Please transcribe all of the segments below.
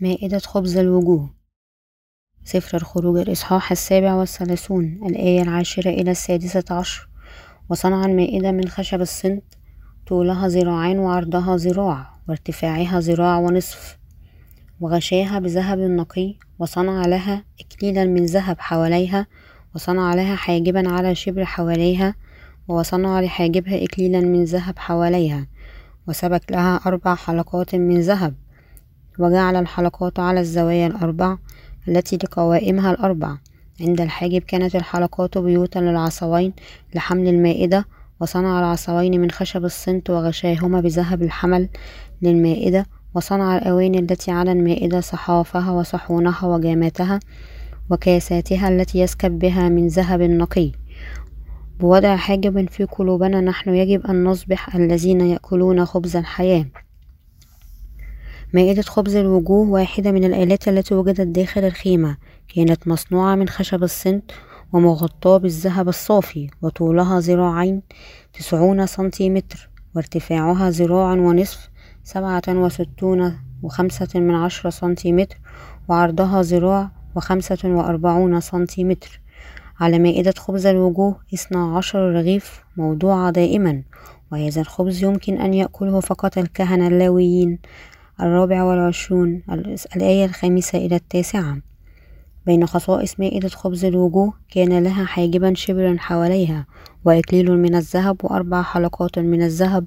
مائدة خبز الوجوه. سفر الخروج الإصحاح السابع والثلاثون الآية العاشرة إلى السادسة عشر. وصنع المائدة من خشب الصنت طولها ذراعين وعرضها ذراع وارتفاعها ذراع ونصف. وغشاها بذهب نقي وصنع لها إكليلا من ذهب حواليها وصنع لها حاجبا على شبر حواليها وصنع لحاجبها إكليلا من ذهب حواليها. وسبك لها أربع حلقات من ذهب. وجعل الحلقات على الزوايا الأربع التي لقوائمها الأربع. عند الحاجب كانت الحلقات بيوتا للعصوين لحمل المائدة وصنع العصوين من خشب الصنت وغشاهما بذهب الحمل للمائدة وصنع الأواني التي على المائدة صحافها وصحونها وجاماتها وكاساتها التي يسكب بها من ذهب نقي. بوضع حاجب في قلوبنا نحن يجب أن نصبح الذين يأكلون خبز الحياة. مائدة خبز الوجوه واحدة من الآلات التي وجدت داخل الخيمة. كانت مصنوعة من خشب الصنت ومغطاة بالذهب الصافي وطولها ذراعين تسعون سنتيمتر وارتفاعها ذراع ونصف سبعة وستون وخمسة من عشرة سنتيمتر وعرضها ذراع وخمسة وأربعون سنتيمتر. على مائدة خبز الوجوه اثنا عشر رغيف موضوعة دائما وهذا الخبز يمكن أن يأكله فقط الكهنة اللاويين. الرابع والعشرون الآية الخامسة إلى التاسعة. بين خصائص مائدة خبز الوجوه كان لها حاجبا شبرا حواليها وإكليل من الذهب وأربع حلقات من الذهب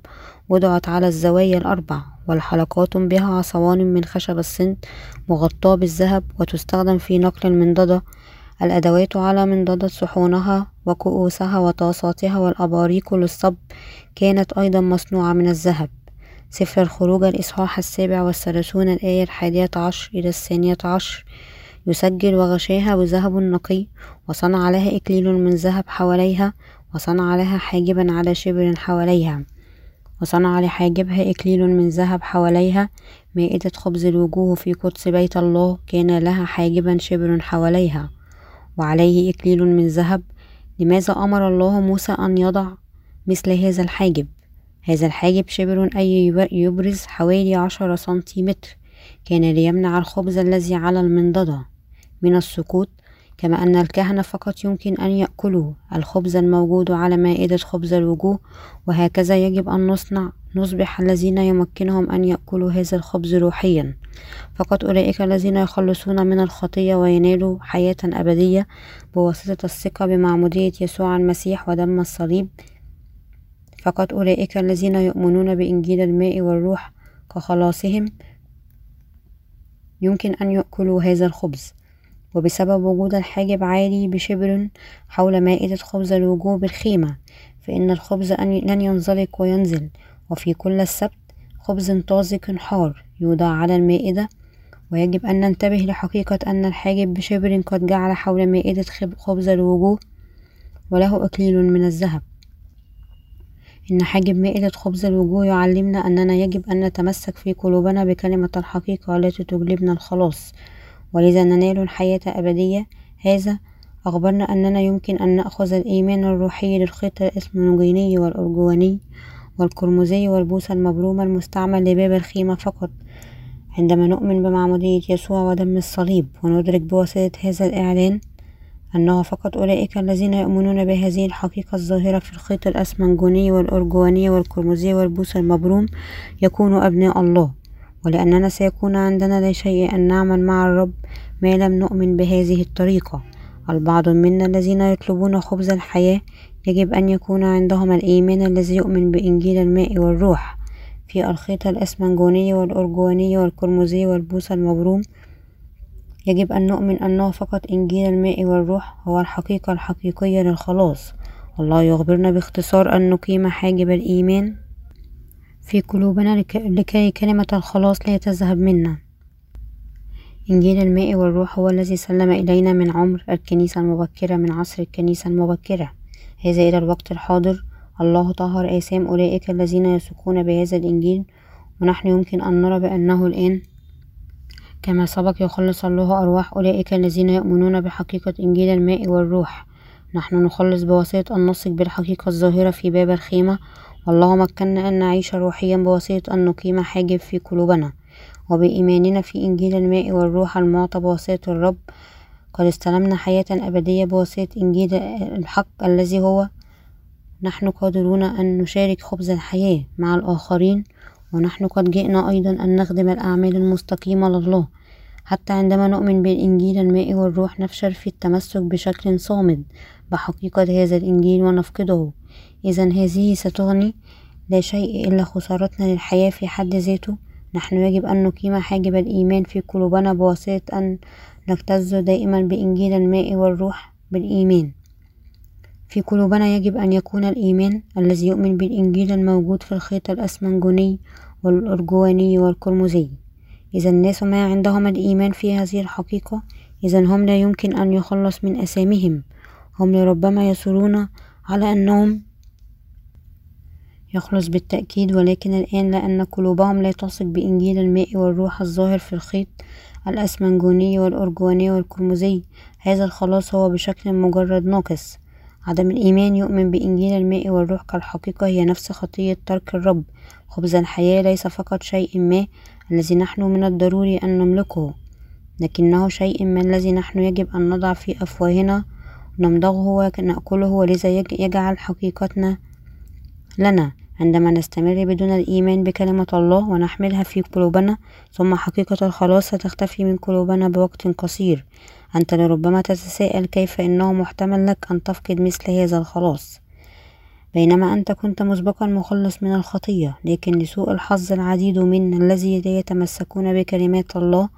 وضعت على الزوايا الأربع والحلقات بها عصوان من خشب الصنت مغطاة بالذهب وتستخدم في نقل المنضدة. الأدوات على منضدة صحونها وكؤوسها وطاساتها والأباريق للصب كانت أيضا مصنوعة من الذهب. سفر الخروج الإصحاح السابع والثلاثون الآية الحادية عشر إلى الثانية عشر. يسجل وغشاها بذهب نقي وصنع لها إكليل من ذهب حواليها وصنع لها حاجبا على شبر حواليها. وصنع لحاجبها إكليل من ذهب حواليها مائدة خبز الوجوه في قدس بيت الله كان لها حاجبا شبر حواليها. وعليه إكليل من ذهب. لماذا أمر الله موسى أن يضع مثل هذا الحاجب؟ هذا الحاجب شبر أي يبرز حوالي عشرة سنتيمتر. كان ليمنع الخبز الذي على المنضدة من السقوط كما أن الكهنة فقط يمكن أن يأكلوا الخبز الموجود على مائدة خبز الوجوه وهكذا يجب أن نصنع نصبح الذين يمكنهم أن يأكلوا هذا الخبز روحيا. فقط أولئك الذين يخلصون من الخطية وينالوا حياة أبدية بواسطة الثقة بمعمودية يسوع المسيح ودم الصليب. فقط أولئك الذين يؤمنون بإنجيل الماء والروح كخلاصهم. يمكن أن يأكلوا هذا الخبز. وبسبب وجود الحاجب عالي بشبر حول مائدة خبز الوجوه بالخيمة فإن الخبز لن ينزلق وينزل. وفي كل السبت خبز طازج حار يوضع على المائدة. ويجب أن ننتبه لحقيقة أن الحاجب بشبر قد جعل حول مائدة خبز الوجوه وله إكليل من الذهب. إن حاجب مائدة خبز الوجوه يعلمنا أننا يجب أن نتمسك في قلوبنا بكلمة الحقيقة التي تجلبنا الخلاص ولذا ننال الحياة أبدية. هذا أخبرنا أننا يمكن أن نأخذ الإيمان الروحي للخيط الإثمنوجيني والأرجواني والقرمزي والبوصة المبرومة المستعمل لباب الخيمة فقط. عندما نؤمن بمعمودية يسوع ودم الصليب وندرك بواسطة هذا الإعلان أنه فقط أولئك الذين يؤمنون بهذه الحقيقة الظاهرة في الخيط الأسمنجوني والأرجواني والقرمزي والبوص المبروم يكونوا أبناء الله ولأننا سيكون عندنا لا شيء أن نعمل مع الرب ما لم نؤمن بهذه الطريقة. البعض منا الذين يطلبون خبز الحياة يجب أن يكون عندهم الإيمان الذي يؤمن بإنجيل الماء والروح. في الخيط الأسمنجوني والأرجواني والقرمزي والبوص المبروم يجب أن نؤمن أنه فقط إنجيل الماء والروح هو الحقيقة الحقيقية للخلاص. الله يخبرنا باختصار أن نقيم حاجب الإيمان في قلوبنا لكي كلمة الخلاص لا تذهب منا. إنجيل الماء والروح هو الذي سلم إلينا من عمر الكنيسة المبكرة من عصر الكنيسة المبكرة. هذا إلى الوقت الحاضر. الله طهر آثام أولئك الذين يثقون بهذا الإنجيل ونحن يمكن أن نرى بأنه الآن كما سبق يخلص الله أرواح أولئك الذين يؤمنون بحقيقة إنجيل الماء والروح. نحن نخلص بواسطة أن نثق بالحقيقة الظاهرة في باب الخيمة. والله مكنا أن نعيش روحيا بواسطة أن نقيم حاجب في قلوبنا. وبإيماننا في إنجيل الماء والروح المعطى بواسطة الرب قد استلمنا حياة أبدية بواسطة إنجيل الحق الذي هو. نحن قادرون أن نشارك خبز الحياة مع الآخرين ونحن قد جئنا أيضا أن نخدم الأعمال المستقيمة لله. حتى عندما نؤمن بالإنجيل الماء والروح نفشل في التمسك بشكل صامد بحقيقة هذا الإنجيل ونفقده. إذا هذه ستغني لا شيء إلا خسارتنا للحياة في حد ذاته. نحن يجب أن نقيم حاجب الإيمان في قلوبنا بواسطة أن نكتز دائما بإنجيل الماء والروح بالإيمان. في قلوبنا يجب أن يكون الإيمان الذي يؤمن بالإنجيل الموجود في الخيط الأسمنجوني والأرجواني والقرمزي إذا الناس ما عندهم الإيمان في هذه الحقيقة إذا هم لا يمكن أن يخلص من أسامهم. هم لربما يصرون على أنهم يخلص بالتأكيد ولكن الآن لأن قلوبهم لا تثق بإنجيل الماء والروح الظاهر في الخيط الأسمنجوني والأرجواني والقرمزي هذا الخلاص هو بشكل مجرد ناقص. عدم الإيمان يؤمن بإنجيل الماء والروح كالحقيقة هي نفس خطية ترك الرب. خبز الحياة ليس فقط شيء ما الذي نحن من الضروري أن نملكه لكنه شيء ما الذي نحن يجب أن نضع في أفواهنا ونمضغه ونأكله ولذا يجعل حقيقتنا لنا. عندما نستمر بدون الإيمان بكلمة الله ونحملها في قلوبنا ثم حقيقة الخلاص ستختفي من قلوبنا بوقت قصير. أنت لربما تتساءل كيف إنه محتمل لك أن تفقد مثل هذا الخلاص. بينما أنت كنت مسبقا مخلص من الخطية لكن لسوء الحظ العديد من الذي يتمسكون بكلمات الله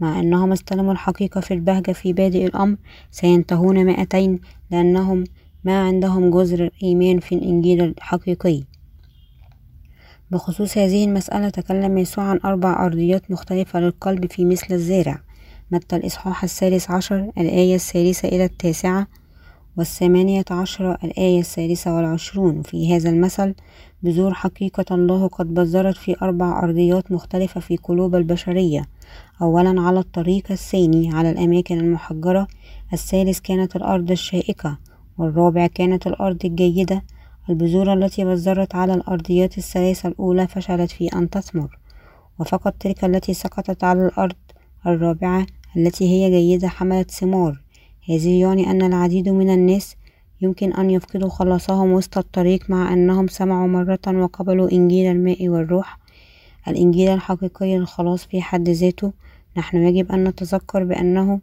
مع أنهم استلموا الحقيقة في البهجة في بادئ الأمر سينتهون مائتين لأنهم ما عندهم جزر الإيمان في الإنجيل الحقيقي. بخصوص هذه المسألة تكلم يسوع عن أربع أرضيات مختلفة للقلب في مثل الزارع متى الإصحاح الثالث عشر الآية الثالثة إلى التاسعة والثمانية عشر الآية الثالثة والعشرون؟ في هذا المثل بذور حقيقة الله قد بذرت في أربع أرضيات مختلفة في قلوب البشرية. أولا على الطريق الثاني على الأماكن المحجرة. الثالث كانت الأرض الشائكة. والرابع كانت الأرض الجيدة. البذور التي بذرت على الأرضيات الثلاثة الأولى فشلت في أن تثمر وفقط تلك التي سقطت على الأرض الرابعة التي هي جيدة حملت ثمار. هذه يعني أن العديد من الناس يمكن أن يفقدوا خلاصهم وسط الطريق مع أنهم سمعوا مرة وقبلوا إنجيل الماء والروح. الإنجيل الحقيقي للخلاص في حد ذاته. نحن يجب أن نتذكر بأنه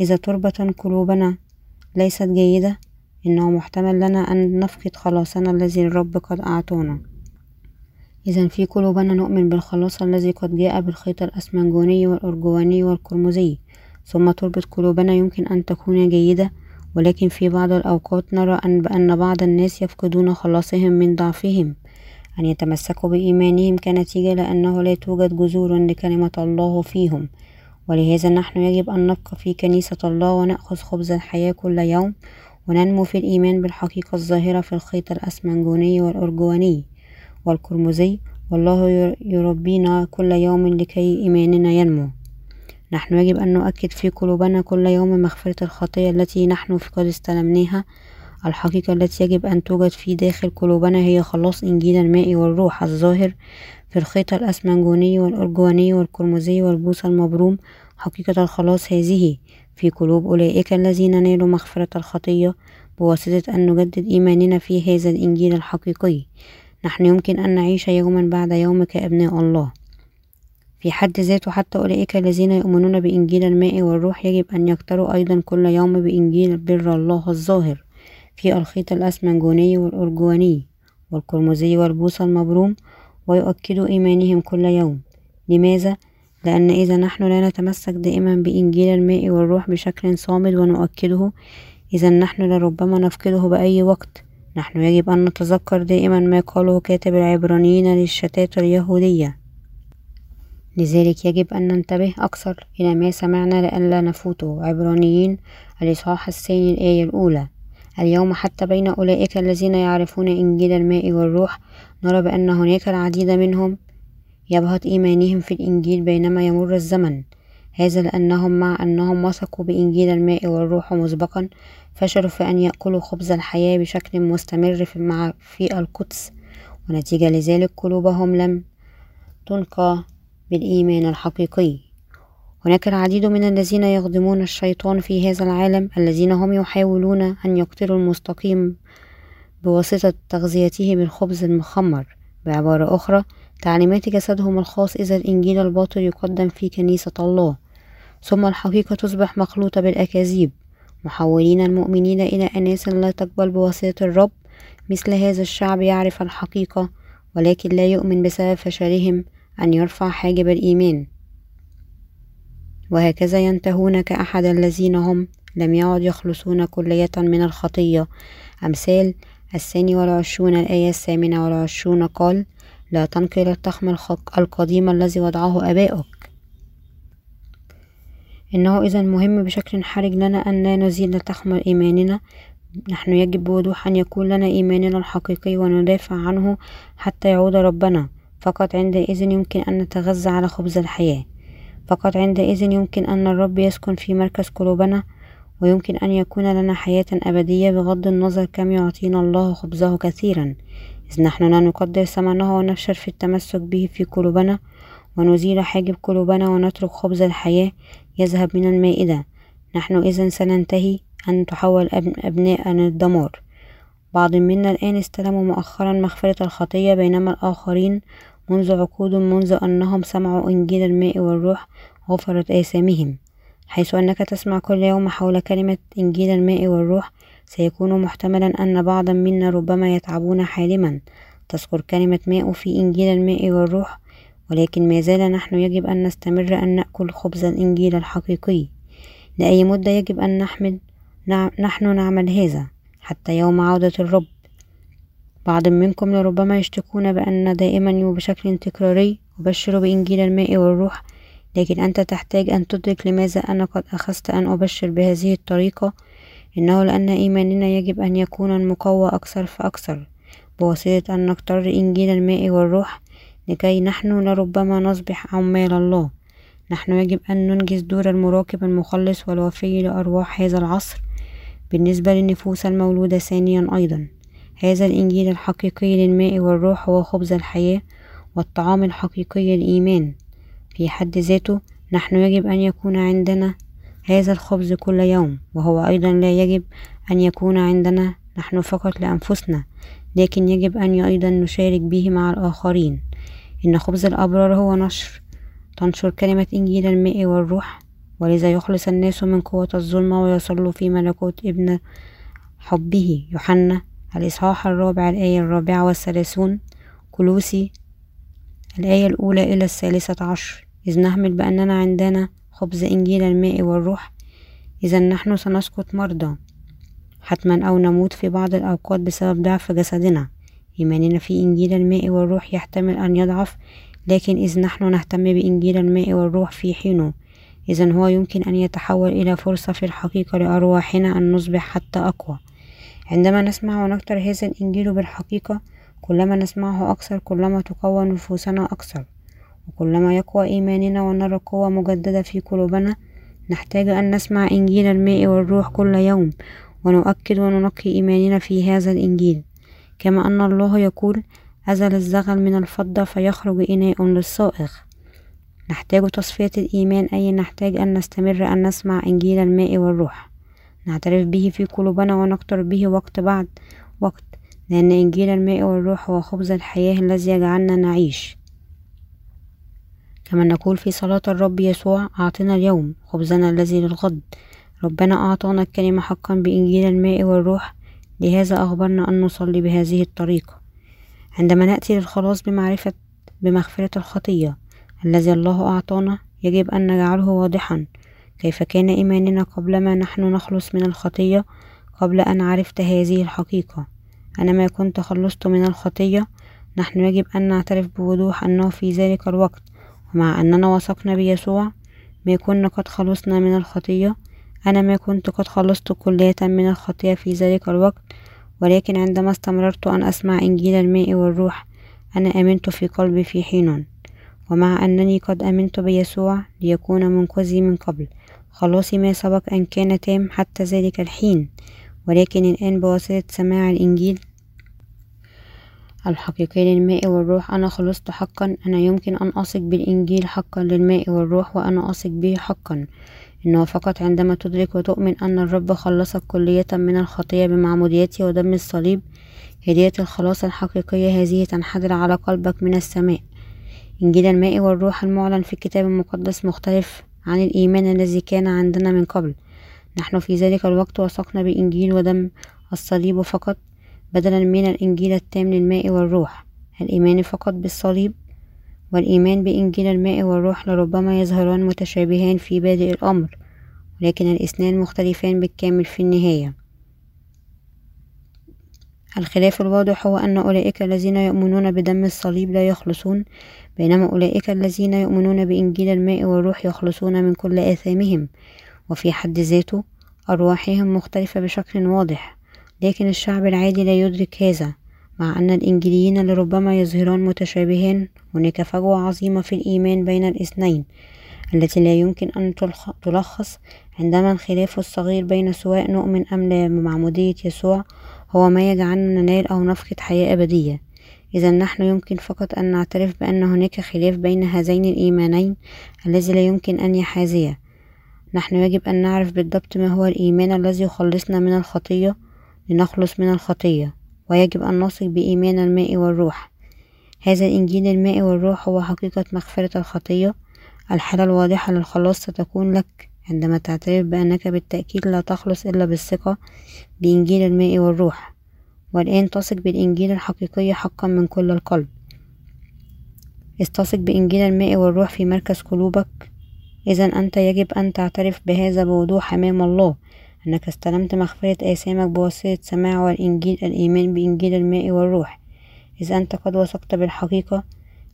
إذا تربة قلوبنا ليست جيدة إنه محتمل لنا أن نفقد خلاصنا الذي الرب قد أعطانا إذا في قلوبنا نؤمن بالخلاص الذي قد جاء بالخيط الأسمنجوني والأرجواني والقرمزي. ثم تربة قلوبنا يمكن أن تكون جيدة ولكن في بعض الأوقات نرى أن بأن بعض الناس يفقدون خلاصهم من ضعفهم. أن يتمسكوا بإيمانهم كنتيجة لأنه لا توجد جذور لكلمة الله فيهم. ولهذا نحن يجب أن نبقى في كنيسة الله ونأخذ خبز الحياة كل يوم. وننمو في الإيمان بالحقيقة الظاهرة في الخيط الأسمنجوني والأرجواني والقرمزي والله يربينا كل يوم لكي إيماننا ينمو. نحن يجب أن نؤكد في قلوبنا كل يوم مغفرة الخطية التي نحن قد استلمناها. الحقيقة التي يجب أن توجد في داخل قلوبنا هي خلاص إنجيل الماء والروح الظاهر في الخيط الأسمنجوني والأرجواني والقرمزي والبوص المبروم. حقيقة الخلاص هذه. في قلوب أولئك الذين نالوا مغفرة الخطية بواسطة أن نجدد إيماننا في هذا الإنجيل الحقيقي. نحن يمكن أن نعيش يوما بعد يوم كأبناء الله. في حد ذاته حتى أولئك الذين يؤمنون بإنجيل الماء والروح يجب أن يكتروا أيضا كل يوم بإنجيل بر الله الظاهر في الخيط الأسمنجوني والأرجواني والقرمزي والبوصة المبروم ويؤكدوا إيمانهم كل يوم. لماذا؟ لأن إذا نحن لا نتمسك دائما بإنجيل الماء والروح بشكل صامد ونؤكده إذا نحن لربما نفقده بأي وقت. نحن يجب أن نتذكر دائما ما قاله كاتب العبرانيين للشتات اليهودية. لذلك يجب أن ننتبه أكثر إلى ما سمعنا لئلا نفوته. عبرانيين الإصحاح الثاني الآية الأولى. اليوم حتى بين أولئك الذين يعرفون إنجيل الماء والروح نرى بأن هناك العديد منهم يبهت إيمانهم في الإنجيل بينما يمر الزمن. هذا لأنهم مع أنهم وثقوا بإنجيل الماء والروح مسبقا فشلوا في أن يأكلوا خبز الحياة بشكل مستمر في, مع في القدس. ونتيجة لذلك قلوبهم لم تنقى بالإيمان الحقيقي. هناك العديد من الذين يخدمون الشيطان في هذا العالم الذين هم يحاولون أن يقتلوا المستقيم بواسطة تغذيته بالخبز المخمر. بعبارة أخرى تعليمات جسدهم الخاص إذا الإنجيل الباطل يقدم في كنيسة الله. ثم الحقيقة تصبح مخلوطة بالأكاذيب. محولين المؤمنين إلى أناس لا تقبل بواسطة الرب. مثل هذا الشعب يعرف الحقيقة ولكن لا يؤمن بسبب فشلهم أن يرفع حاجب الإيمان. وهكذا ينتهون كأحد الذين هم لم يعد يخلصون كلية من الخطية. أمثال الثاني والعشرون الآية الثامنة والعشرون قال لا تنقل التخم القديم الذي وضعه آباؤك. إنه إذا مهم بشكل حرج لنا أن لا نزيل تخم إيماننا. نحن يجب بوضوح أن يكون لنا إيماننا الحقيقي وندافع عنه حتى يعود ربنا. فقط عندئذ يمكن أن نتغذى على خبز الحياة. فقط عندئذ يمكن أن الرب يسكن في مركز قلوبنا ويمكن أن يكون لنا حياة أبدية بغض النظر كم يعطينا الله خبزه كثيرا. إذ نحن لا نقدر ثمنه ونفشل في التمسك به في قلوبنا ونزيل حاجب قلوبنا ونترك خبز الحياة يذهب من المائدة. نحن إذا سننتهي أن تحول أبناءنا للدمار بعض منا الآن استلموا مؤخرا مغفرة الخطية بينما الآخرين منذ عقود منذ أنهم سمعوا إنجيل الماء والروح غفرت آثامهم. حيث أنك تسمع كل يوم حول كلمة إنجيل الماء والروح سيكون محتملا أن بعضا منا ربما يتعبون حالما. تذكر كلمة ماء في إنجيل الماء والروح ولكن ما زال نحن يجب أن نستمر أن نأكل خبز الإنجيل الحقيقي. لأي مدة يجب أن نحمد نحن نعمل هذا؟ حتى يوم عودة الرب. بعض منكم لربما يشتكون بأن دائما وبشكل تكراري أبشر بإنجيل الماء والروح لكن أنت تحتاج أن تدرك لماذا أنا قد أخذت أن أبشر بهذه الطريقة. إنه لأن إيماننا يجب أن يكون مقوى أكثر فأكثر بواسطة أن نختار إنجيل الماء والروح لكي نحن لربما نصبح عمال الله. نحن يجب أن ننجز دور المراقب المخلص والوفي لأرواح هذا العصر بالنسبة للنفوس المولودة ثانيا أيضا. هذا الإنجيل الحقيقي للماء والروح هو خبز الحياة والطعام الحقيقي الإيمان في حد ذاته نحن يجب أن يكون عندنا هذا الخبز كل يوم وهو أيضا لا يجب أن يكون عندنا نحن فقط لأنفسنا لكن يجب أن أيضا نشارك به مع الآخرين. إن خبز الأبرار هو نشر. تنشر كلمة إنجيل الماء والروح ولذا يخلص الناس من قوة الظلمة ويصلوا في ملكوت ابن حبه يوحنا الإصحاح الرابع الآية الرابعة والثلاثون. كلوسي الآية الأولى إلى الثالثة عشر. إذ نحمل بأننا عندنا خبز إنجيل الماء والروح. إذا نحن سنسقط مرضى حتما أو نموت في بعض الأوقات بسبب ضعف جسدنا. إيماننا في إنجيل الماء والروح يحتمل أن يضعف لكن إذ نحن نهتم بإنجيل الماء والروح في حينه إذا هو يمكن أن يتحول إلى فرصة في الحقيقة لأرواحنا أن نصبح حتى أقوى. عندما نسمع ونكتر هذا الإنجيل بالحقيقة كلما نسمعه أكثر كلما تقوى نفوسنا أكثر. وكلما يقوى إيماننا ونرى قوة مجددة في قلوبنا نحتاج أن نسمع إنجيل الماء والروح كل يوم ونؤكد وننقي إيماننا في هذا الإنجيل. كما أن الله يقول أزل الزغل من الفضة فيخرج إناء للصائغ. نحتاج تصفية الإيمان أي نحتاج أن نستمر أن نسمع إنجيل الماء والروح. نعترف به في قلوبنا ونكتر به وقت بعد وقت لأن إنجيل الماء والروح هو خبز الحياة الذي يجعلنا نعيش. كما نقول في صلاة الرب يسوع أعطنا اليوم خبزنا الذي للغد. ربنا أعطانا الكلمة حقا بإنجيل الماء والروح. لهذا أخبرنا أن نصلي بهذه الطريقة. عندما نأتي للخلاص بمعرفة بمغفرة الخطية الذي الله أعطانا يجب أن نجعله واضحا. كيف كان إيماننا قبلما نحن نخلص من الخطية؟ قبل أن عرفت هذه الحقيقة. أنا ما كنت خلصت من الخطية نحن يجب أن نعترف بوضوح أنه في ذلك الوقت. ومع أننا وثقنا بيسوع ما كنا قد خلصنا من الخطية. أنا ما كنت قد خلصت كلية من الخطية في ذلك الوقت ولكن عندما استمررت أن أسمع إنجيل الماء والروح أنا آمنت في قلبي في حين. ومع أنني قد آمنت بيسوع ليكون منقذي من قبل. خلاصي ما سبق أن كان تام حتى ذلك الحين ولكن الآن بواسطة سماع الإنجيل الحقيقي للماء والروح. أنا خلصت حقا. أنا يمكن أن أثق بالإنجيل حقا للماء والروح وأنا أثق به حقا. إنه فقط عندما تدرك وتؤمن أن الرب خلصك كلية من الخطية بمعموديته ودم الصليب هدية الخلاص الحقيقية هذه تنحدر على قلبك من السماء. إنجيل الماء والروح المعلن في الكتاب المقدس مختلف عن الإيمان الذي كان عندنا من قبل. نحن في ذلك الوقت وثقنا بإنجيل ودم الصليب فقط. بدلا من الإنجيل التام للماء والروح. الإيمان فقط بالصليب والإيمان بإنجيل الماء والروح لربما يظهران متشابهان في بادئ الأمر ولكن الإثنان مختلفان بالكامل في النهاية. الخلاف الواضح هو أن أولئك الذين يؤمنون بدم الصليب لا يخلصون بينما أولئك الذين يؤمنون بإنجيل الماء والروح يخلصون من كل آثامهم وفي حد ذاته أرواحهم مختلفة بشكل واضح. لكن الشعب العادي لا يدرك هذا مع أن الإنجيليين لربما يظهران متشابهان هناك فجوة عظيمة في الإيمان بين الاثنين التي لا يمكن أن تلخص عندما الخلاف الصغير بين سواء نؤمن أم لا بمعمودية يسوع هو ما يجعلنا ننال أو نفقد حياة أبدية. إذا نحن يمكن فقط أن نعترف بأن هناك خلاف بين هذين الإيمانين الذي لا يمكن أن يحازيا نحن يجب أن نعرف بالضبط ما هو الإيمان الذي يخلصنا من الخطية لنخلص من الخطية ويجب أن نثق بإيمان الماء والروح. هذا الإنجيل الماء والروح هو حقيقة مغفرة الخطية. الحالة الواضحة للخلاص ستكون لك عندما تعترف بأنك بالتأكيد لا تخلص إلا بالثقة بإنجيل الماء والروح. والآن تثق بالإنجيل الحقيقي حقا من كل القلب. استثق بإنجيل الماء والروح في مركز قلوبك. إذا أنت يجب أن تعترف بهذا بوضوح أمام الله. أنك استلمت مغفرة آثامك بواسطة سماع والإنجيل الإيمان بإنجيل الماء والروح. إذا أنت قد وثقت بالحقيقة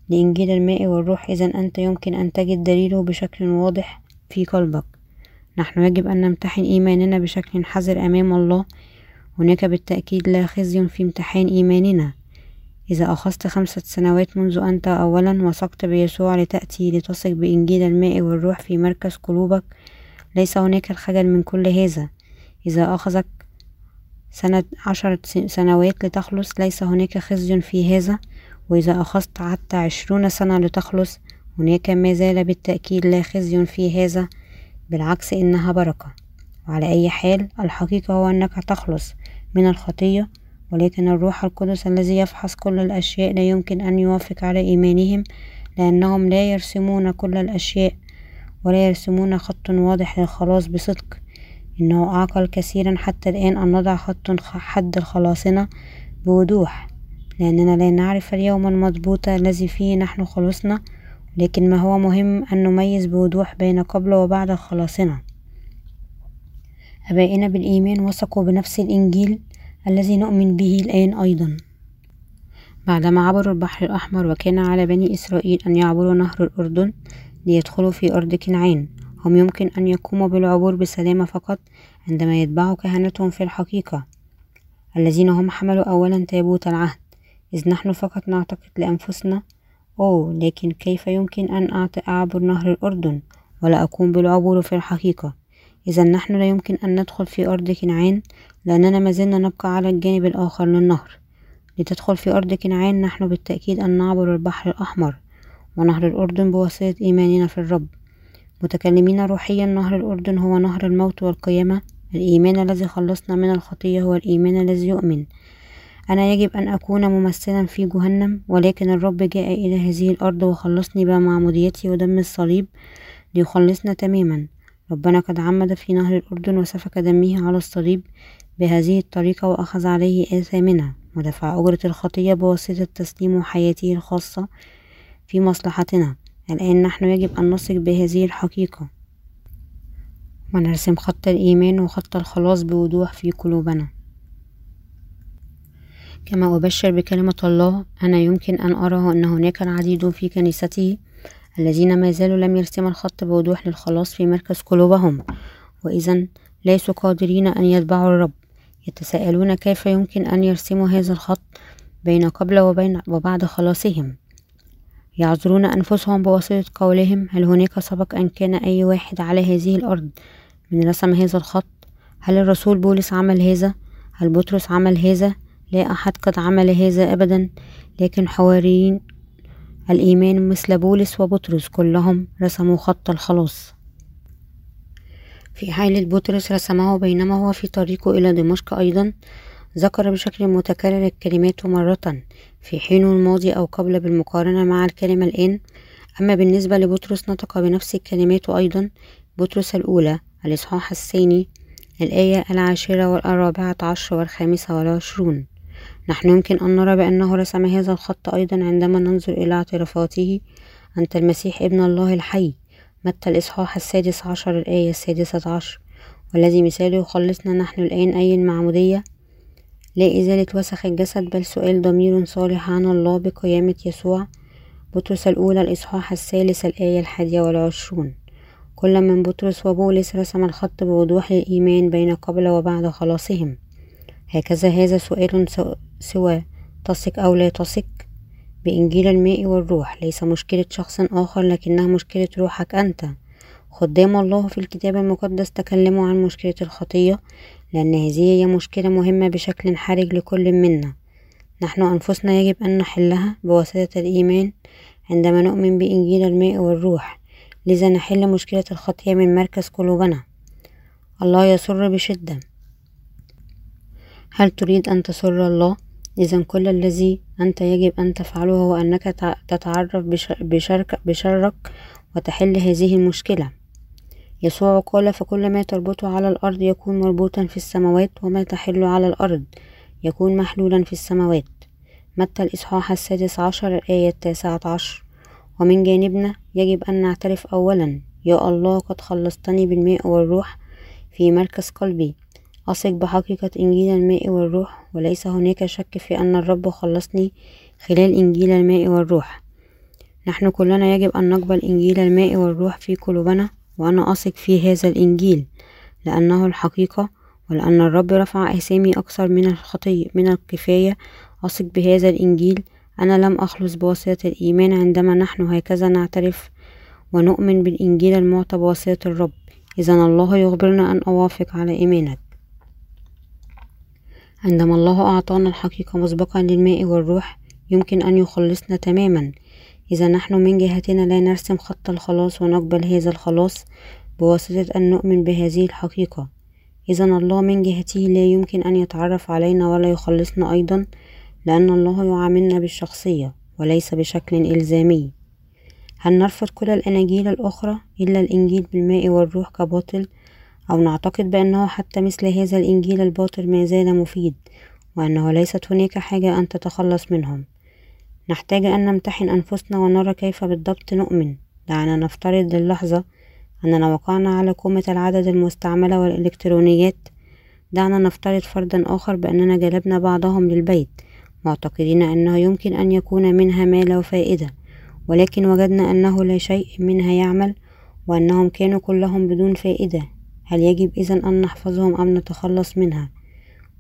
لإنجيل الماء والروح إذا أنت يمكن أن تجد دليله بشكل واضح في قلبك. نحن يجب أن نمتحن إيماننا بشكل حذر أمام الله. هناك بالتأكيد لا خزي في امتحان إيماننا. إذا أخذت خمسة سنوات منذ أنت أولا وثقت بيسوع لتأتي لتثق بإنجيل الماء والروح في مركز قلوبك ليس هناك الخجل من كل هذا. إذا أخذك سنة عشرة سنوات لتخلص ليس هناك خزي في هذا. وإذا أخذت حتى عشرون سنة لتخلص هناك ما زال بالتأكيد لا خزي في هذا. بالعكس إنها بركة. وعلى أي حال الحقيقة هو أنك تخلص من الخطية ولكن الروح القدس الذي يفحص كل الأشياء لا يمكن أن يوافق على إيمانهم لأنهم لا يرسمون كل الأشياء ولا يرسمون خط واضح للخلاص بصدق. إنه أعقل كثيرا حتى الآن أن نضع خط حد لخلاصنا بوضوح لأننا لا نعرف اليوم المضبوط الذي فيه نحن خلصنا لكن ما هو مهم أن نميز بوضوح بين قبل وبعد خلاصنا. أبائنا بالإيمان وثقوا بنفس الإنجيل الذي نؤمن به الآن أيضا. بعدما عبروا البحر الأحمر وكان على بني إسرائيل أن يعبروا نهر الأردن ليدخلوا في أرض كنعان هم يمكن أن يقوموا بالعبور بسلامة فقط عندما يتبعوا كهنتهم في الحقيقة. الذين هم حملوا أولا تابوت العهد. إذ نحن فقط نعتقد لأنفسنا أوه لكن كيف يمكن أن أعبر نهر الأردن ولا أقوم بالعبور في الحقيقة؟ إذا نحن لا يمكن أن ندخل في أرض كنعان لأننا ما زلنا نبقى على الجانب الآخر للنهر لتدخل في أرض كنعان نحن بالتأكيد أن نعبر البحر الأحمر ونهر الأردن بواسطة إيماننا في الرب. متكلمين روحيا نهر الأردن هو نهر الموت والقيامة. الإيمان الذي خلصنا من الخطية هو الإيمان الذي يؤمن. أنا يجب أن أكون ممثلا في جهنم ولكن الرب جاء إلى هذه الأرض وخلصني بمعموديته ودم الصليب ليخلصنا تماما. ربنا قد عمد في نهر الأردن وسفك دمه على الصليب بهذه الطريقة وأخذ عليه آثامنا. ودفع أجرة الخطية بواسطة تسليم حياته الخاصة في مصلحتنا. الآن نحن يجب أن نثق بهذه الحقيقة. ونرسم خط الإيمان وخط الخلاص بوضوح في قلوبنا. كما أبشر بكلمة الله أنا يمكن أن أرى أن هناك العديد في كنيسته الذين ما زالوا لم يرسموا الخط بوضوح للخلاص في مركز قلوبهم. وإذا ليسوا قادرين أن يتبعوا الرب. يتساءلون كيف يمكن أن يرسموا هذا الخط بين قبل وبين وبعد خلاصهم. يعذرون أنفسهم بواسطة قولهم هل هناك سبق أن كان أي واحد على هذه الأرض؟ من رسم هذا الخط هل الرسول بولس عمل هذا؟ هل بطرس عمل هذا؟ لا أحد قد عمل هذا أبدا لكن حواريين الإيمان مثل بولس وبطرس كلهم رسموا خط الخلاص. في حالة بطرس رسمه بينما هو في طريقه إلى دمشق أيضا ذكر بشكل متكرر الكلمات مرة في حينه الماضي أو قبل بالمقارنة مع الكلمة الآن. أما بالنسبة لبطرس نطق بنفس الكلمات أيضا. بطرس الأولى الإصحاح الثاني الآية العاشرة والرابعة عشر والخامسة والعشرون. نحن يمكن أن نرى بأنه رسم هذا الخط أيضا عندما ننظر إلى اعترافاته أنت المسيح ابن الله الحي. متى الإصحاح السادس عشر الآية السادسة عشر؟ والذي مثاله يخلصنا نحن الآن أي المعمودية؟ لا إزالة وسخ الجسد بل سؤال ضمير صالح عن الله بقيامة يسوع. بطرس الأولى الإصحاح الثالث الآية الحادية والعشرون. كل من بطرس وبولس رسم الخط بوضوح للإيمان بين قبل وبعد خلاصهم. هكذا هذا سؤال سوى تثق أو لا تثق؟ بإنجيل الماء والروح. ليس مشكلة شخص آخر لكنها مشكلة روحك أنت. خدام الله في الكتاب المقدس تكلموا عن مشكلة الخطية. لأن هذه هي مشكلة مهمة بشكل حرج لكل منا. نحن أنفسنا يجب أن نحلها بواسطة الإيمان عندما نؤمن بإنجيل الماء والروح. لذا نحل مشكلة الخطية من مركز قلوبنا. الله يسر بشدة. هل تريد أن تسر الله؟ إذا كل الذي أنت يجب أن تفعله هو أنك تتعرف بشرك بشرك وتحل هذه المشكلة. يسوع قال فكل ما تربطه على الأرض يكون مربوطا في السماوات وما تحل على الأرض يكون محلولا في السماوات. متى الإصحاح السادس عشر الآية التاسعة عشر؟ ومن جانبنا يجب أن نعترف أولا يا الله قد خلصتني بالماء والروح في مركز قلبي. أثق بحقيقة إنجيل الماء والروح وليس هناك شك في أن الرب خلصني خلال إنجيل الماء والروح. نحن كلنا يجب أن نقبل إنجيل الماء والروح في قلوبنا. وأنا أثق في هذا الإنجيل لأنه الحقيقة ولأن الرب رفع أسامي أكثر من الخطية من الكفاية. أثق بهذا الإنجيل. أنا لم أخلص بواسطة الإيمان عندما نحن هكذا نعترف ونؤمن بالإنجيل المعطى بواسطة الرب. إذا الله يخبرنا أن أوافق على إيمانك. عندما الله أعطانا الحقيقة مسبقا للماء والروح يمكن أن يخلصنا تماما. إذا نحن من جهتنا لا نرسم خط الخلاص ونقبل هذا الخلاص بواسطة أن نؤمن بهذه الحقيقة. إذا الله من جهته لا يمكن أن يتعرف علينا ولا يخلصنا أيضا لأن الله يعاملنا بالشخصية وليس بشكل إلزامي. هل نرفض كل الأناجيل الأخرى إلا الإنجيل بالماء والروح كباطل؟ أو نعتقد بأنه حتى مثل هذا الإنجيل الباطل ما زال مفيد وأنه ليست هناك حاجة أن تتخلص منهم. نحتاج أن نمتحن أنفسنا ونرى كيف بالضبط نؤمن. دعنا نفترض للحظة أننا وقعنا على كومة العدد المستعملة والإلكترونيات. دعنا نفترض فرضا آخر بأننا جلبنا بعضهم للبيت معتقدين أنه يمكن أن يكون منها ما له فائدة ولكن وجدنا أنه لا شيء منها يعمل وأنهم كانوا كلهم بدون فائدة. هل يجب إذا أن نحفظهم أم نتخلص منها؟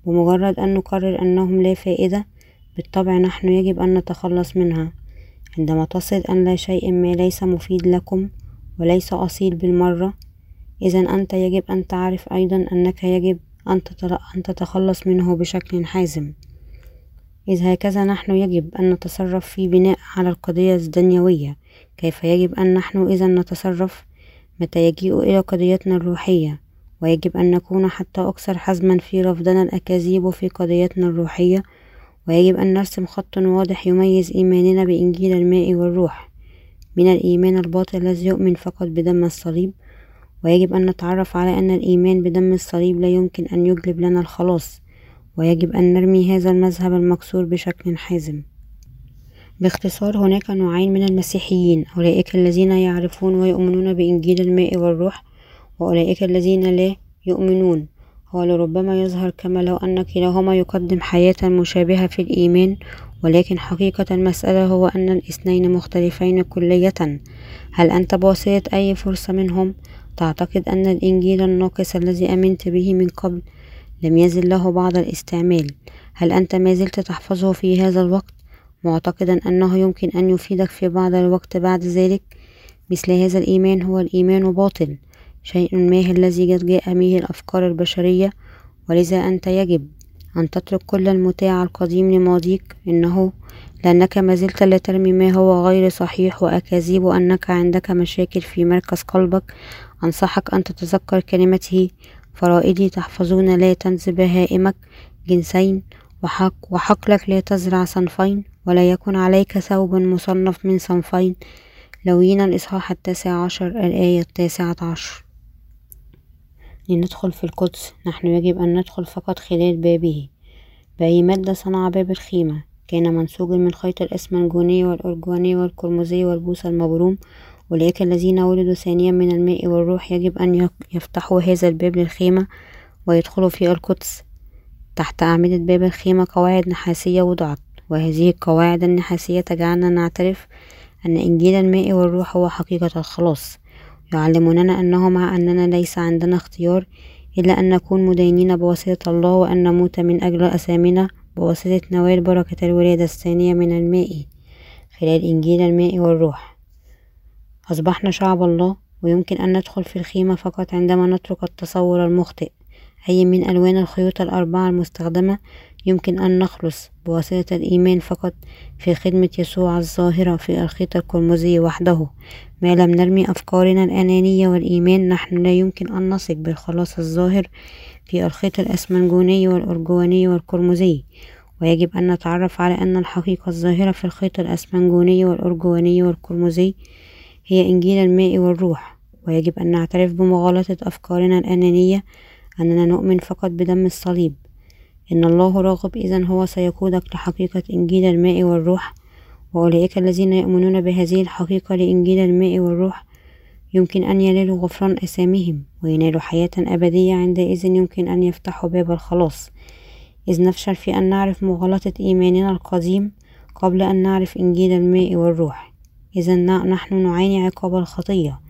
بمجرد أن نقرر أنهم لا فائدة بالطبع نحن يجب أن نتخلص منها. عندما تصل أن لا شيء ما ليس مفيد لكم وليس أصيل بالمرة إذا أنت يجب أن تعرف أيضا أنك يجب أن تتخلص منه بشكل حازم. إذ هكذا نحن يجب أن نتصرف في بناء على القضية الدنيوية. كيف يجب أن نحن إذا نتصرف؟ متى يجيء إلى قضيتنا الروحية؟ ويجب أن نكون حتى أكثر حزما في رفضنا الأكاذيب في قضيتنا الروحية ويجب أن نرسم خط واضح يميز إيماننا بإنجيل الماء والروح. من الإيمان الباطل الذي يؤمن فقط بدم الصليب ويجب أن نتعرف على أن الإيمان بدم الصليب لا يمكن أن يجلب لنا الخلاص ويجب أن نرمي هذا المذهب المكسور بشكل حازم. باختصار هناك نوعين من المسيحيين أولئك الذين يعرفون ويؤمنون بإنجيل الماء والروح وأولئك الذين لا يؤمنون. ولربما يظهر كما لو أن كلاهما يقدم حياة مشابهة في الإيمان ولكن حقيقة المسألة هو أن الاثنين مختلفين كلية. هل أنت بواسطة أي فرصة منهم؟ تعتقد أن الإنجيل الناقص الذي أمنت به من قبل لم يزل له بعض الاستعمال. هل أنت ما زلت تحفظه في هذا الوقت؟ معتقدا أنه يمكن أن يفيدك في بعض الوقت بعد ذلك. مثل هذا الإيمان هو الإيمان باطل. شيء ما الذي قد جاء به الأفكار البشرية ولذا أنت يجب أن تترك كل المتاع القديم لماضيك. إنه لأنك ما زلت لا ترمي ما هو غير صحيح وأكاذيب أنك عندك مشاكل في مركز قلبك. أنصحك أن تتذكر كلمته فرائدي تحفظون لا تنس بهائمك جنسين وحق وحقلك لا تزرع صنفين ولا يكن عليك ثوب مصنف من صنفين لوين الإصحاح التاسع عشر الآية التاسعة عشر. لندخل في القدس. نحن يجب أن ندخل فقط خلال بابه. بأي مادة صنع باب الخيمة؟ كان منسوجا من خيط الإسمنجوني والأرجواني والقرمزي والبوص المبروم. أولئك الذين ولدوا ثانيا من الماء والروح يجب أن يفتحوا هذا الباب للخيمة ويدخلوا في القدس. تحت أعمدة باب الخيمة قواعد نحاسية وضعت. وهذه القواعد النحاسية تجعلنا نعترف أن إنجيل الماء والروح هو حقيقة الخلاص. يعلموننا أنه مع أننا ليس عندنا اختيار إلا أن نكون مدينين بواسطة الله وأن نموت من أجل أثامنا بواسطة نوال بركة الولادة الثانية من الماء خلال إنجيل الماء والروح. أصبحنا شعب الله ويمكن أن ندخل في الخيمة فقط عندما نترك التصور المخطئ أي من ألوان الخيوط الأربعة المستخدمة يمكن أن نخلص بواسطة الإيمان فقط في خدمة يسوع الظاهرة في الخيط القرمزي وحده. ما لم نرمي أفكارنا الأنانية والإيمان نحن لا يمكن أن نثق بالخلاص الظاهر في الخيط الأسمنجوني والأرجواني والقرمزي ويجب أن نتعرف على أن الحقيقة الظاهرة في الخيط الأسمنجوني والأرجواني والقرمزي هي إنجيل الماء والروح. ويجب أن نعترف بمغالطة أفكارنا الأنانية أننا نؤمن فقط بدم الصليب. إن الله راغب إذا هو سيقودك لحقيقة إنجيل الماء والروح وأولئك الذين يؤمنون بهذه الحقيقة لإنجيل الماء والروح. يمكن أن ينالوا غفران أثامهم وينالوا حياة أبدية عندئذ يمكن أن يفتحوا باب الخلاص. إذ نفشل في أن نعرف مغالطة إيماننا القديم قبل أن نعرف إنجيل الماء والروح. إذا نحن نعاني عقاب الخطية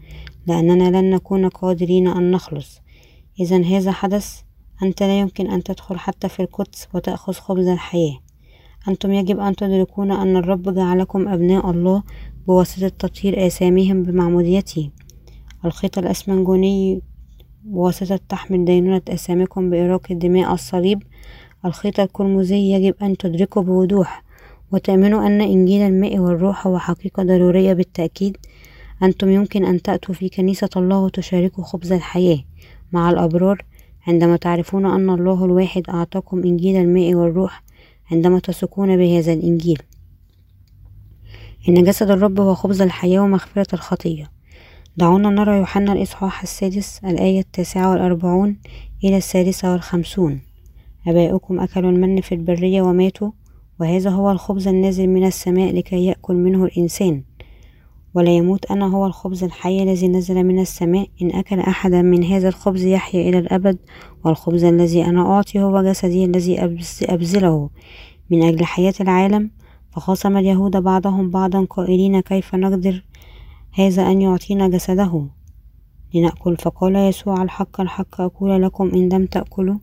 لأننا لن نكون قادرين أن نخلص. إذا هذا حدث أنت لا يمكن أن تدخل حتى في القدس وتأخذ خبز الحياة. أنتم يجب أن تدركون أن الرب جعلكم أبناء الله بواسطة تطهير آثامهم بمعموديته. الخيط الأسمنجوني بواسطة تحمل دينونة آثامكم بإراقة دماء الصليب. الخيط القرمزي يجب أن تدركوا بوضوح وتأمنوا أن إنجيل الماء والروح هو حقيقة ضرورية بالتأكيد. أنتم يمكن أن تأتوا في كنيسة الله وتشاركوا خبز الحياة. مع الأبرار عندما تعرفون أن الله الواحد أعطاكم إنجيل الماء والروح عندما تثقون بهذا الإنجيل. إن جسد الرب هو خبز الحياة ومغفرة الخطية. دعونا نرى يوحنا الإصحاح السادس الآية التاسعة والأربعون إلى السادسة والخمسون. أباؤكم أكلوا المن في البرية وماتوا وهذا هو الخبز النازل من السماء لكي يأكل منه الإنسان. ولا يموت أنا هو الخبز الحي الذي نزل من السماء. إن أكل أحدا من هذا الخبز يحيا إلى الأبد والخبز الذي أنا أعطي هو جسدي الذي أبذله من أجل حياة العالم. فخاصم اليهود بعضهم بعضا قائلين كيف نقدر هذا أن يعطينا جسده؟ لنأكل. فقال يسوع الحق الحق أقول لكم إن لم تأكلوا.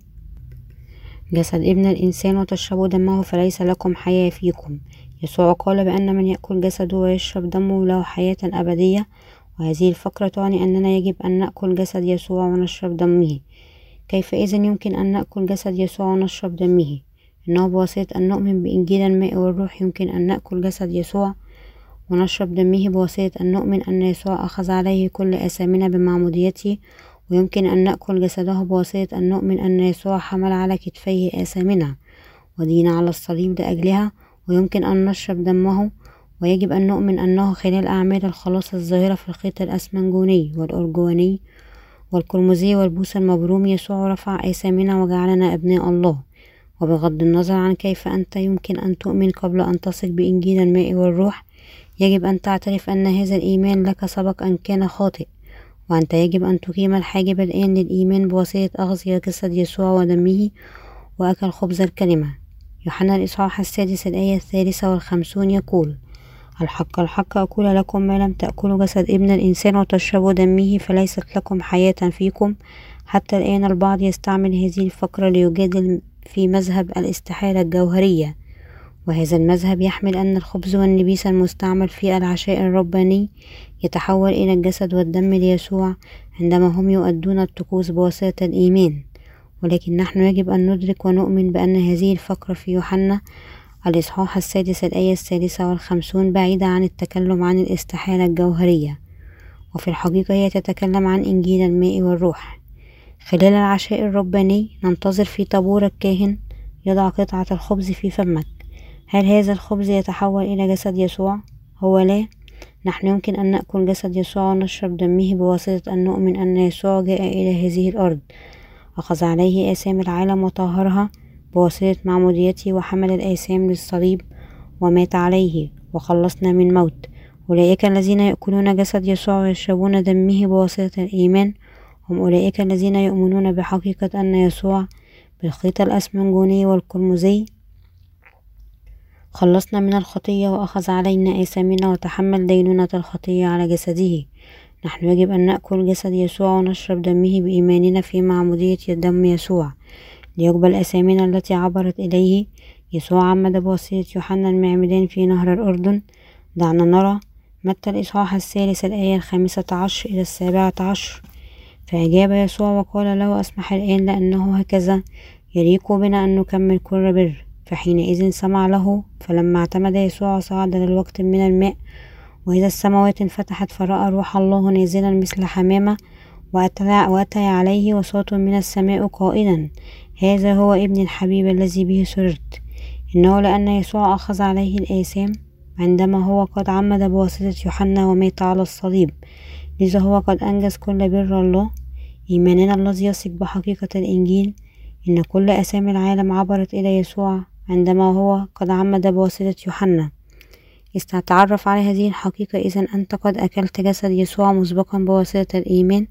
جسد ابن الإنسان وتشربوا دمه فليس لكم حياة فيكم. يسوع قال بأن من يأكل جسده ويشرب دمه له حياة أبدية وهذه الفقرة تعني أننا يجب أن نأكل جسد يسوع ونشرب دمه. كيف إذن يمكن أن نأكل جسد يسوع ونشرب دمه؟ إنه بواسطة أن نؤمن بإنجيل الماء والروح يمكن أن نأكل جسد يسوع ونشرب دمه بواسطة أن نؤمن أن يسوع أخذ عليه كل آثامنا بمعموديته ويمكن أن نأكل جسده بواسطة أن نؤمن أن يسوع حمل على كتفيه آثامنا ودين على الصليب لأجلها. ويمكن أن نشرب دمه ويجب أن نؤمن أنه خلال أعمال الخلاص الظاهرة في الخيط الأسمنجوني والأرجواني والقرمزي والبوس المبروم يسوع رفع آثامنا وجعلنا أبناء الله. وبغض النظر عن كيف أنت يمكن أن تؤمن قبل أن تثق بإنجيل الماء والروح يجب أن تعترف أن هذا الإيمان لك سبق أن كان خاطئ. وأنت يجب أن تقيم الحاجب الآن للإيمان بواسطة أخذ جسد يسوع ودمه وأكل خبز الكلمة. يوحنا الإصحاح السادس الآية الثالثة والخمسون يقول الحق الحق أقول لكم ما لم تأكلوا جسد ابن الإنسان وتشربوا دمه فليست لكم حياة فيكم. حتى الآن البعض يستعمل هذه الفقرة ليجادل في مذهب الاستحالة الجوهرية. وهذا المذهب يحمل أن الخبز والنبيس المستعمل في العشاء الرباني يتحول إلى الجسد والدم ليسوع عندما هم يؤدون الطقوس بواسطة الإيمان. ولكن نحن يجب أن ندرك ونؤمن بأن هذه الفقرة في يوحنا الإصحاح السادس الآية السادسة والخمسون بعيدة عن التكلم عن الاستحالة الجوهرية وفي الحقيقة هي تتكلم عن إنجيل الماء والروح. خلال العشاء الرباني ننتظر في طابور الكاهن يضع قطعة الخبز في فمك. هل هذا الخبز يتحول إلى جسد يسوع؟ هو لا. نحن يمكن أن نأكل جسد يسوع ونشرب دمه بواسطة أن نؤمن أن يسوع جاء إلى هذه الأرض. أخذ عليه آثام العالم وطهرها بواسطة معموديته وحمل الآثام للصليب ومات عليه وخلصنا من موت أولئك الذين يأكلون جسد يسوع ويشربون دمه بواسطة الإيمان. هم أولئك الذين يؤمنون بحقيقة أن يسوع بالخيط الأسمنجوني والقرمزي. خلصنا من الخطية وأخذ علينا آثامنا وتحمل دينونة الخطية على جسده. نحن يجب أن نأكل جسد يسوع ونشرب دمه بإيماننا في معمودية دم يسوع. ليقبل أثامنا التي عبرت إليه. يسوع عمد بواسطة يوحنا المعمدان في نهر الأردن. دعنا نرى متى الإصحاح الثالث الآية الخامسة عشر إلى السابعة عشر. فأجاب يسوع وقال له أسمح الآن لأنه هكذا. يليق بنا أن نكمل كل بر. فحينئذ سمع له. فلما اعتمد يسوع صعد للوقت من الماء. وإذا السماوات انفتحت فرأى روح الله نازلا مثل حمامة وأتى عليه وصوت من السماء قائلا هذا هو ابن الحبيب الذي به سررت. إنه لأن يسوع أخذ عليه الآثام عندما هو قد عمد بواسطة يوحنا ومات على الصليب. لذا هو قد أنجز كل بر الله. إيماننا الذي يثق بحقيقة الإنجيل. إن كل أسامي العالم عبرت إلى يسوع عندما هو قد عمد بواسطة يوحنا. استتعرف على هذه الحقيقة. إذا أنت قد أكلت جسد يسوع مسبقا بواسطة الإيمان.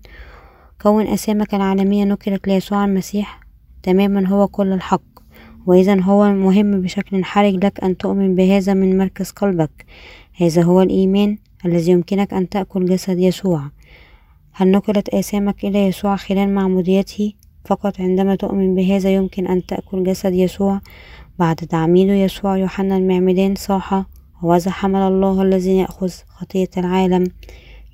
كون أسامك العالمية نكرت ليسوع المسيح تماما هو كل الحق. وإذا هو مهم بشكل حرج لك أن تؤمن بهذا من مركز قلبك. هذا هو الإيمان الذي يمكنك أن تأكل جسد يسوع. هل نقلت آثامك إلى يسوع خلال معموديته فقط عندما تؤمن بهذا يمكن أن تأكل جسد يسوع. بعد تعميد يسوع يوحنا المعمدان صاح وذا حمل الله الذي يأخذ خطية العالم.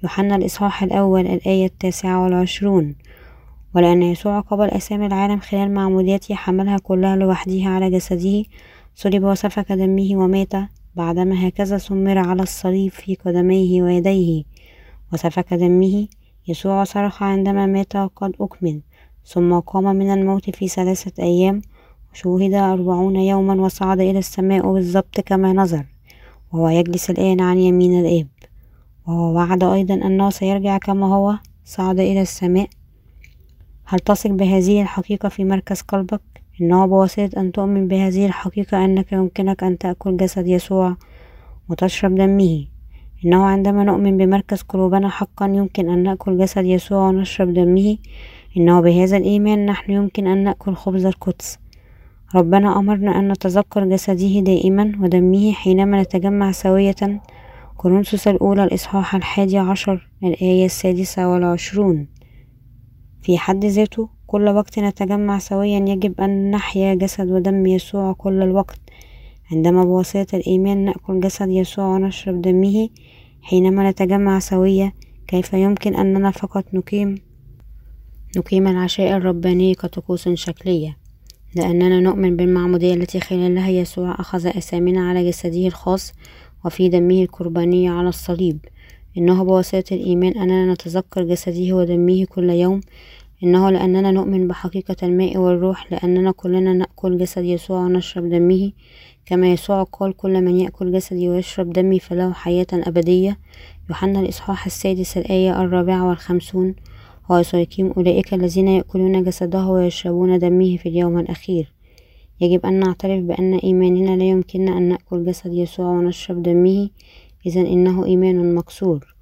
يوحنا الإصحاح الأول الآية التاسعة والعشرون. ولأن يسوع قبل أسامي العالم خلال معموديته حملها كلها لوحده على جسده صلب وسفك دمه ومات. بعدما هكذا سمر على الصليب في قدميه ويديه. وسفك دمه يسوع صرخ عندما مات قد أكمل. ثم قام من الموت في ثلاثة أيام. وشوهد أربعون يوما وصعد إلى السماء بالضبط كما نظر. وهو يجلس الآن عن يمين الآب. وهو وعد أيضا أنه سيرجع كما هو. صعد إلى السماء. هل تثق بهذه الحقيقة في مركز قلبك؟ إنه بواسطة أن تؤمن بهذه الحقيقة أنك يمكنك أن تأكل جسد يسوع وتشرب دمه. إنه عندما نؤمن بمركز قلوبنا حقا يمكن أن نأكل جسد يسوع ونشرب دمه. إنه بهذا الإيمان نحن يمكن أن نأكل خبز القدس. ربنا أمرنا أن نتذكر جسده دائما ودمه حينما نتجمع سوية. كورنثوس الأولى الإصحاح الحادي عشر الآية السادسة والعشرون. في حد ذاته كل وقت نتجمع سويا يجب أن نحيا جسد ودم يسوع كل الوقت. عندما بواسطة الإيمان نأكل جسد يسوع ونشرب دمه حينما نتجمع سويا كيف يمكن أننا فقط نقيم نقيم العشاء الرباني كطقوس شكلية؟ لأننا نؤمن بالمعمودية التي خلالها يسوع أخذ أسامنا على جسده الخاص وفي دمه القرباني على الصليب. إنه بواسطة الإيمان أننا نتذكر جسده ودمه كل يوم. إنه لأننا نؤمن بحقيقة الماء والروح لأننا كلنا نأكل جسد يسوع ونشرب دمه. كما يسوع قال كل من يأكل جسدي ويشرب دمي فله حياة أبدية. يوحنا الإصحاح السادس الآية الرابعة والخمسون. هو سيقيم أولئك الذين يأكلون جسده ويشربون دمه في اليوم الأخير. يجب أن نعترف بأن إيماننا لا يمكننا أن نأكل جسد يسوع ونشرب دمه إذا إنه إيمان مكسور.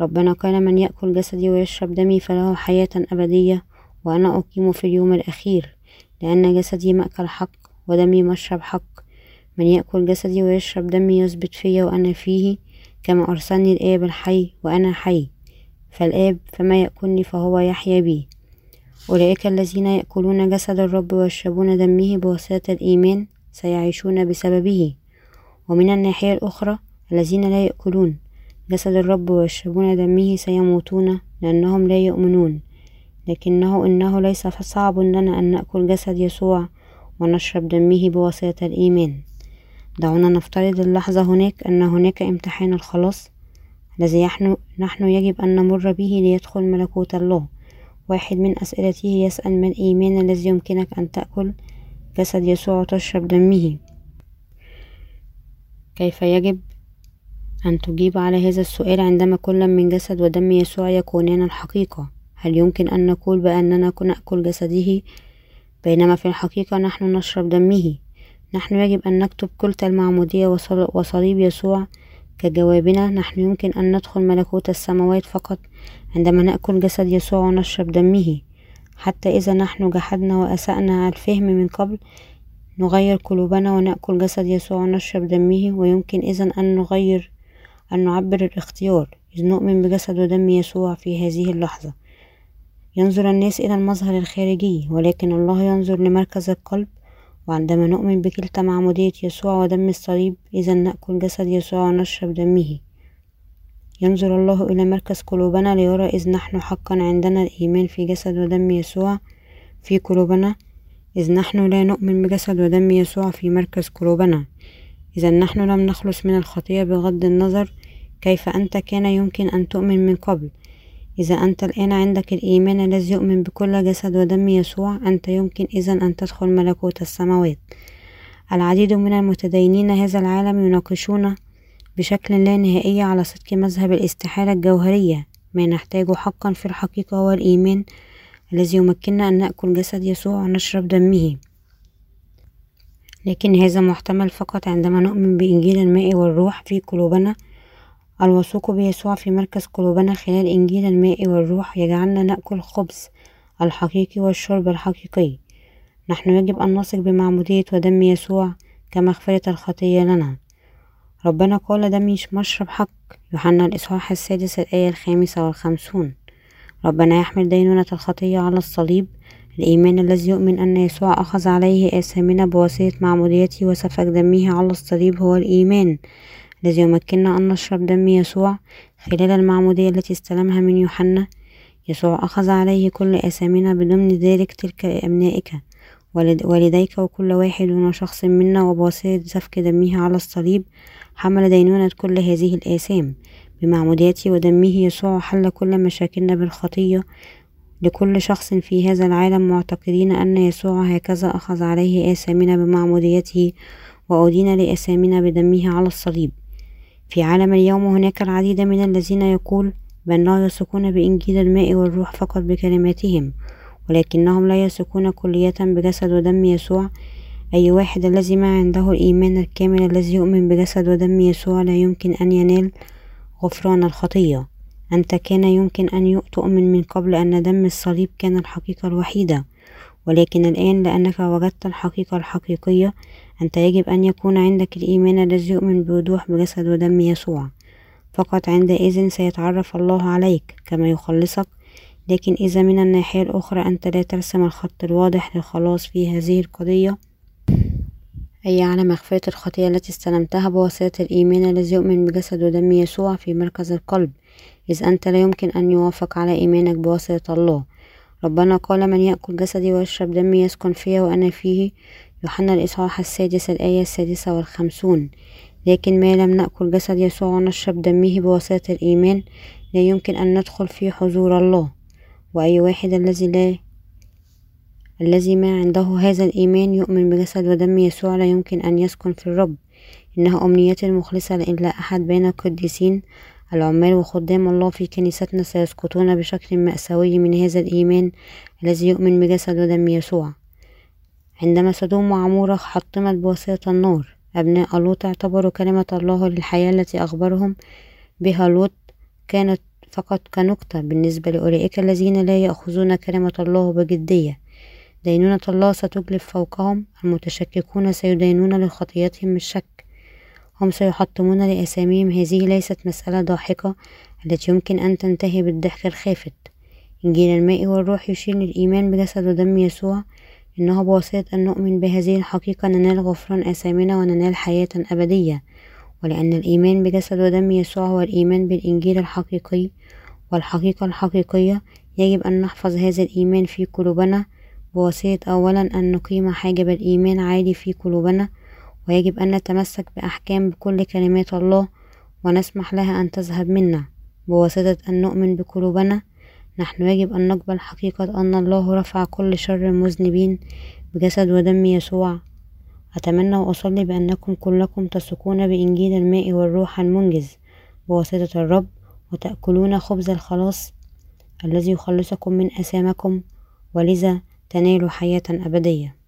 ربنا قال من يأكل جسدي ويشرب دمي فله حياة أبدية وأنا أقيم في اليوم الأخير لأن جسدي مأكل حق ودمي مشرب حق. من يأكل جسدي ويشرب دمي يثبت في وأنا فيه كما أرسلني الآب الحي وأنا حي. فالآب فما يأكلني فهو يحيا بي. أولئك الذين يأكلون جسد الرب ويشربون دمه بواسطة الإيمان سيعيشون بسببه. ومن الناحية الأخرى الذين لا يأكلون جسد الرب ويشربون دمه سيموتون لأنهم لا يؤمنون. لكنه إنه ليس صعب لنا أن نأكل جسد يسوع ونشرب دمه بواسطة الإيمان. دعونا نفترض اللحظة هناك أن هناك امتحان الخلاص. الذي نحن يجب أن نمر به ليدخل ملكوت الله. واحد من أسئلته يسأل ما الإيمان الذي يمكنك أن تأكل جسد يسوع وتشرب دمه. كيف يجب أن تجيب على هذا السؤال عندما كل من جسد ودم يسوع يكونان الحقيقة؟ هل يمكن أن نقول بأننا نأكل جسده؟ بينما في الحقيقة نحن نشرب دمه. نحن يجب أن نكتب كل المعمودية وصليب يسوع كجوابنا نحن يمكن أن ندخل ملكوت السماوات فقط عندما نأكل جسد يسوع ونشرب دمه. حتى إذا نحن جحدنا وأسأنا الفهم من قبل نغير قلوبنا ونأكل جسد يسوع ونشرب دمه ويمكن إذا أن نغير أن نعبر الاختيار. إذ نؤمن بجسد ودم يسوع في هذه اللحظة. ينظر الناس إلى المظهر الخارجي ولكن الله ينظر لمركز القلب وعندما نؤمن بكلتا معمودية يسوع ودم الصليب إذا نأكل جسد يسوع ونشرب دمه. ينظر الله إلى مركز قلوبنا ليرى إذ نحن حقا عندنا الإيمان في جسد ودم يسوع في قلوبنا. إذ نحن لا نؤمن بجسد ودم يسوع في مركز قلوبنا. إذا نحن لم نخلص من الخطية بغض النظر كيف أنت كان يمكن أن تؤمن من قبل. إذا أنت الآن عندك الإيمان الذي يؤمن بكل جسد ودم يسوع أنت يمكن إذا أن تدخل ملكوت السماوات. العديد من المتدينين هذا العالم يناقشون بشكل لا نهائي على صدق مذهب الاستحالة الجوهرية. ما نحتاجه حقا في الحقيقة هو الإيمان الذي يمكننا أن نأكل جسد يسوع ونشرب دمه. لكن هذا محتمل فقط عندما نؤمن بإنجيل الماء والروح في قلوبنا الوثوق بيسوع في مركز قلوبنا خلال إنجيل الماء والروح يجعلنا نأكل الخبز الحقيقي والشرب الحقيقي. نحن يجب أن نثق بمعمودية ودم يسوع كمغفرة الخطية لنا. ربنا قال دمي مشرب حق. يوحنا الإصحاح السادس الآية الخامسة والخمسون. ربنا يحمل دينونة الخطية على الصليب. الإيمان الذي يؤمن أن يسوع أخذ عليه آثامنا بواسطة معموديته وسفك دمه على الصليب هو الإيمان. الذي يمكننا أن نشرب دم يسوع خلال المعمودية التي استلمها من يوحنا. يسوع أخذ عليه كل آثامنا بضمن ذلك تلك أبنائك والديك وكل واحد وشخص منا وبواسطة سفك دمه على الصليب. حمل دينونة كل هذه الآثام. بمعموديته ودمه يسوع حل كل مشاكلنا بالخطية. لكل شخص في هذا العالم معتقدين أن يسوع هكذا أخذ عليه آثامنا بمعموديته وأدين لآثامنا بدمه على الصليب. في عالم اليوم هناك العديد من الذين يقول بأن لا يثقون بإنجيل الماء والروح فقط بكلماتهم ولكنهم لا يثقون كلية بجسد ودم يسوع. أي واحد الذي ما عنده الإيمان الكامل الذي يؤمن بجسد ودم يسوع لا يمكن أن ينال غفران الخطية. أنت كان يمكن أن تؤمن من قبل أن دم الصليب كان الحقيقة الوحيدة ولكن الآن لأنك وجدت الحقيقة الحقيقية أنت يجب أن يكون عندك الإيمان الذي يؤمن بوضوح بجسد ودم يسوع. فقط عندئذ سيتعرف الله عليك كما يخلصك لكن إذا من الناحية الأخرى أنت لا ترسم الخط الواضح للخلاص في هذه القضية. أي على مغفرة الخطية التي استلمتها بواسطة الإيمان الذي يؤمن بجسد ودم يسوع في مركز القلب. إذ أنت لا يمكن أن يوافق على إيمانك بواسطة الله. ربنا قال من يأكل جسدي ويشرب دمي يسكن فيا وأنا فيه يوحنا الإصحاح السادس الآية السادسة والخمسون. لكن ما لم نأكل جسد يسوع ونشرب دمه بواسطة الإيمان لا يمكن أن ندخل في حضور الله. وأي واحد الذي لا الذي ما عنده هذا الإيمان يؤمن بجسد ودم يسوع لا يمكن أن يسكن في الرب. إنها أمنيتي المخلصة لإلا أحد بين القديسين العمال وخدام الله في كنيستنا سيسقطون بشكل مأساوي من هذا الإيمان الذي يؤمن بجسد ودم يسوع. عندما سدوم وعمورة حطمت بواسطة النار أبناء لوط اعتبروا كلمة الله للحياة التي أخبرهم بها لوط كانت فقط كنكتة بالنسبة لأولئك الذين لا يأخذون كلمة الله بجدية. دينونة الله ستجلب فوقهم المتشككون سيدينون لخطيتهم الشك. هم سيحطمون لأساميهم هذه ليست مسألة ضاحكة التي يمكن أن تنتهي بالضحك الخافت. إنجيل الماء والروح يشير للإيمان بجسد ودم يسوع إنه بواسطة أن نؤمن بهذه الحقيقة ننال غفران آثامنا وننال حياة أبدية. ولأن الإيمان بجسد ودم يسوع هو الإيمان بالإنجيل الحقيقي والحقيقة الحقيقية يجب أن نحفظ هذا الإيمان في قلوبنا. بواسطة أولا أن نقيم حاجب الإيمان عالي في قلوبنا ويجب أن نتمسك بأحكام بكل كلمات الله ونسمح لها أن تذهب منا. بواسطة أن نؤمن بقلوبنا نحن يجب أن نقبل حقيقة أن الله رفع كل شر المذنبين بجسد ودم يسوع. أتمنى وأصلي بأنكم كلكم تثقون بإنجيل الماء والروح المنجز بواسطة الرب وتأكلون خبز الخلاص الذي يخلصكم من أثامكم ولذا تنالوا حياة أبدية.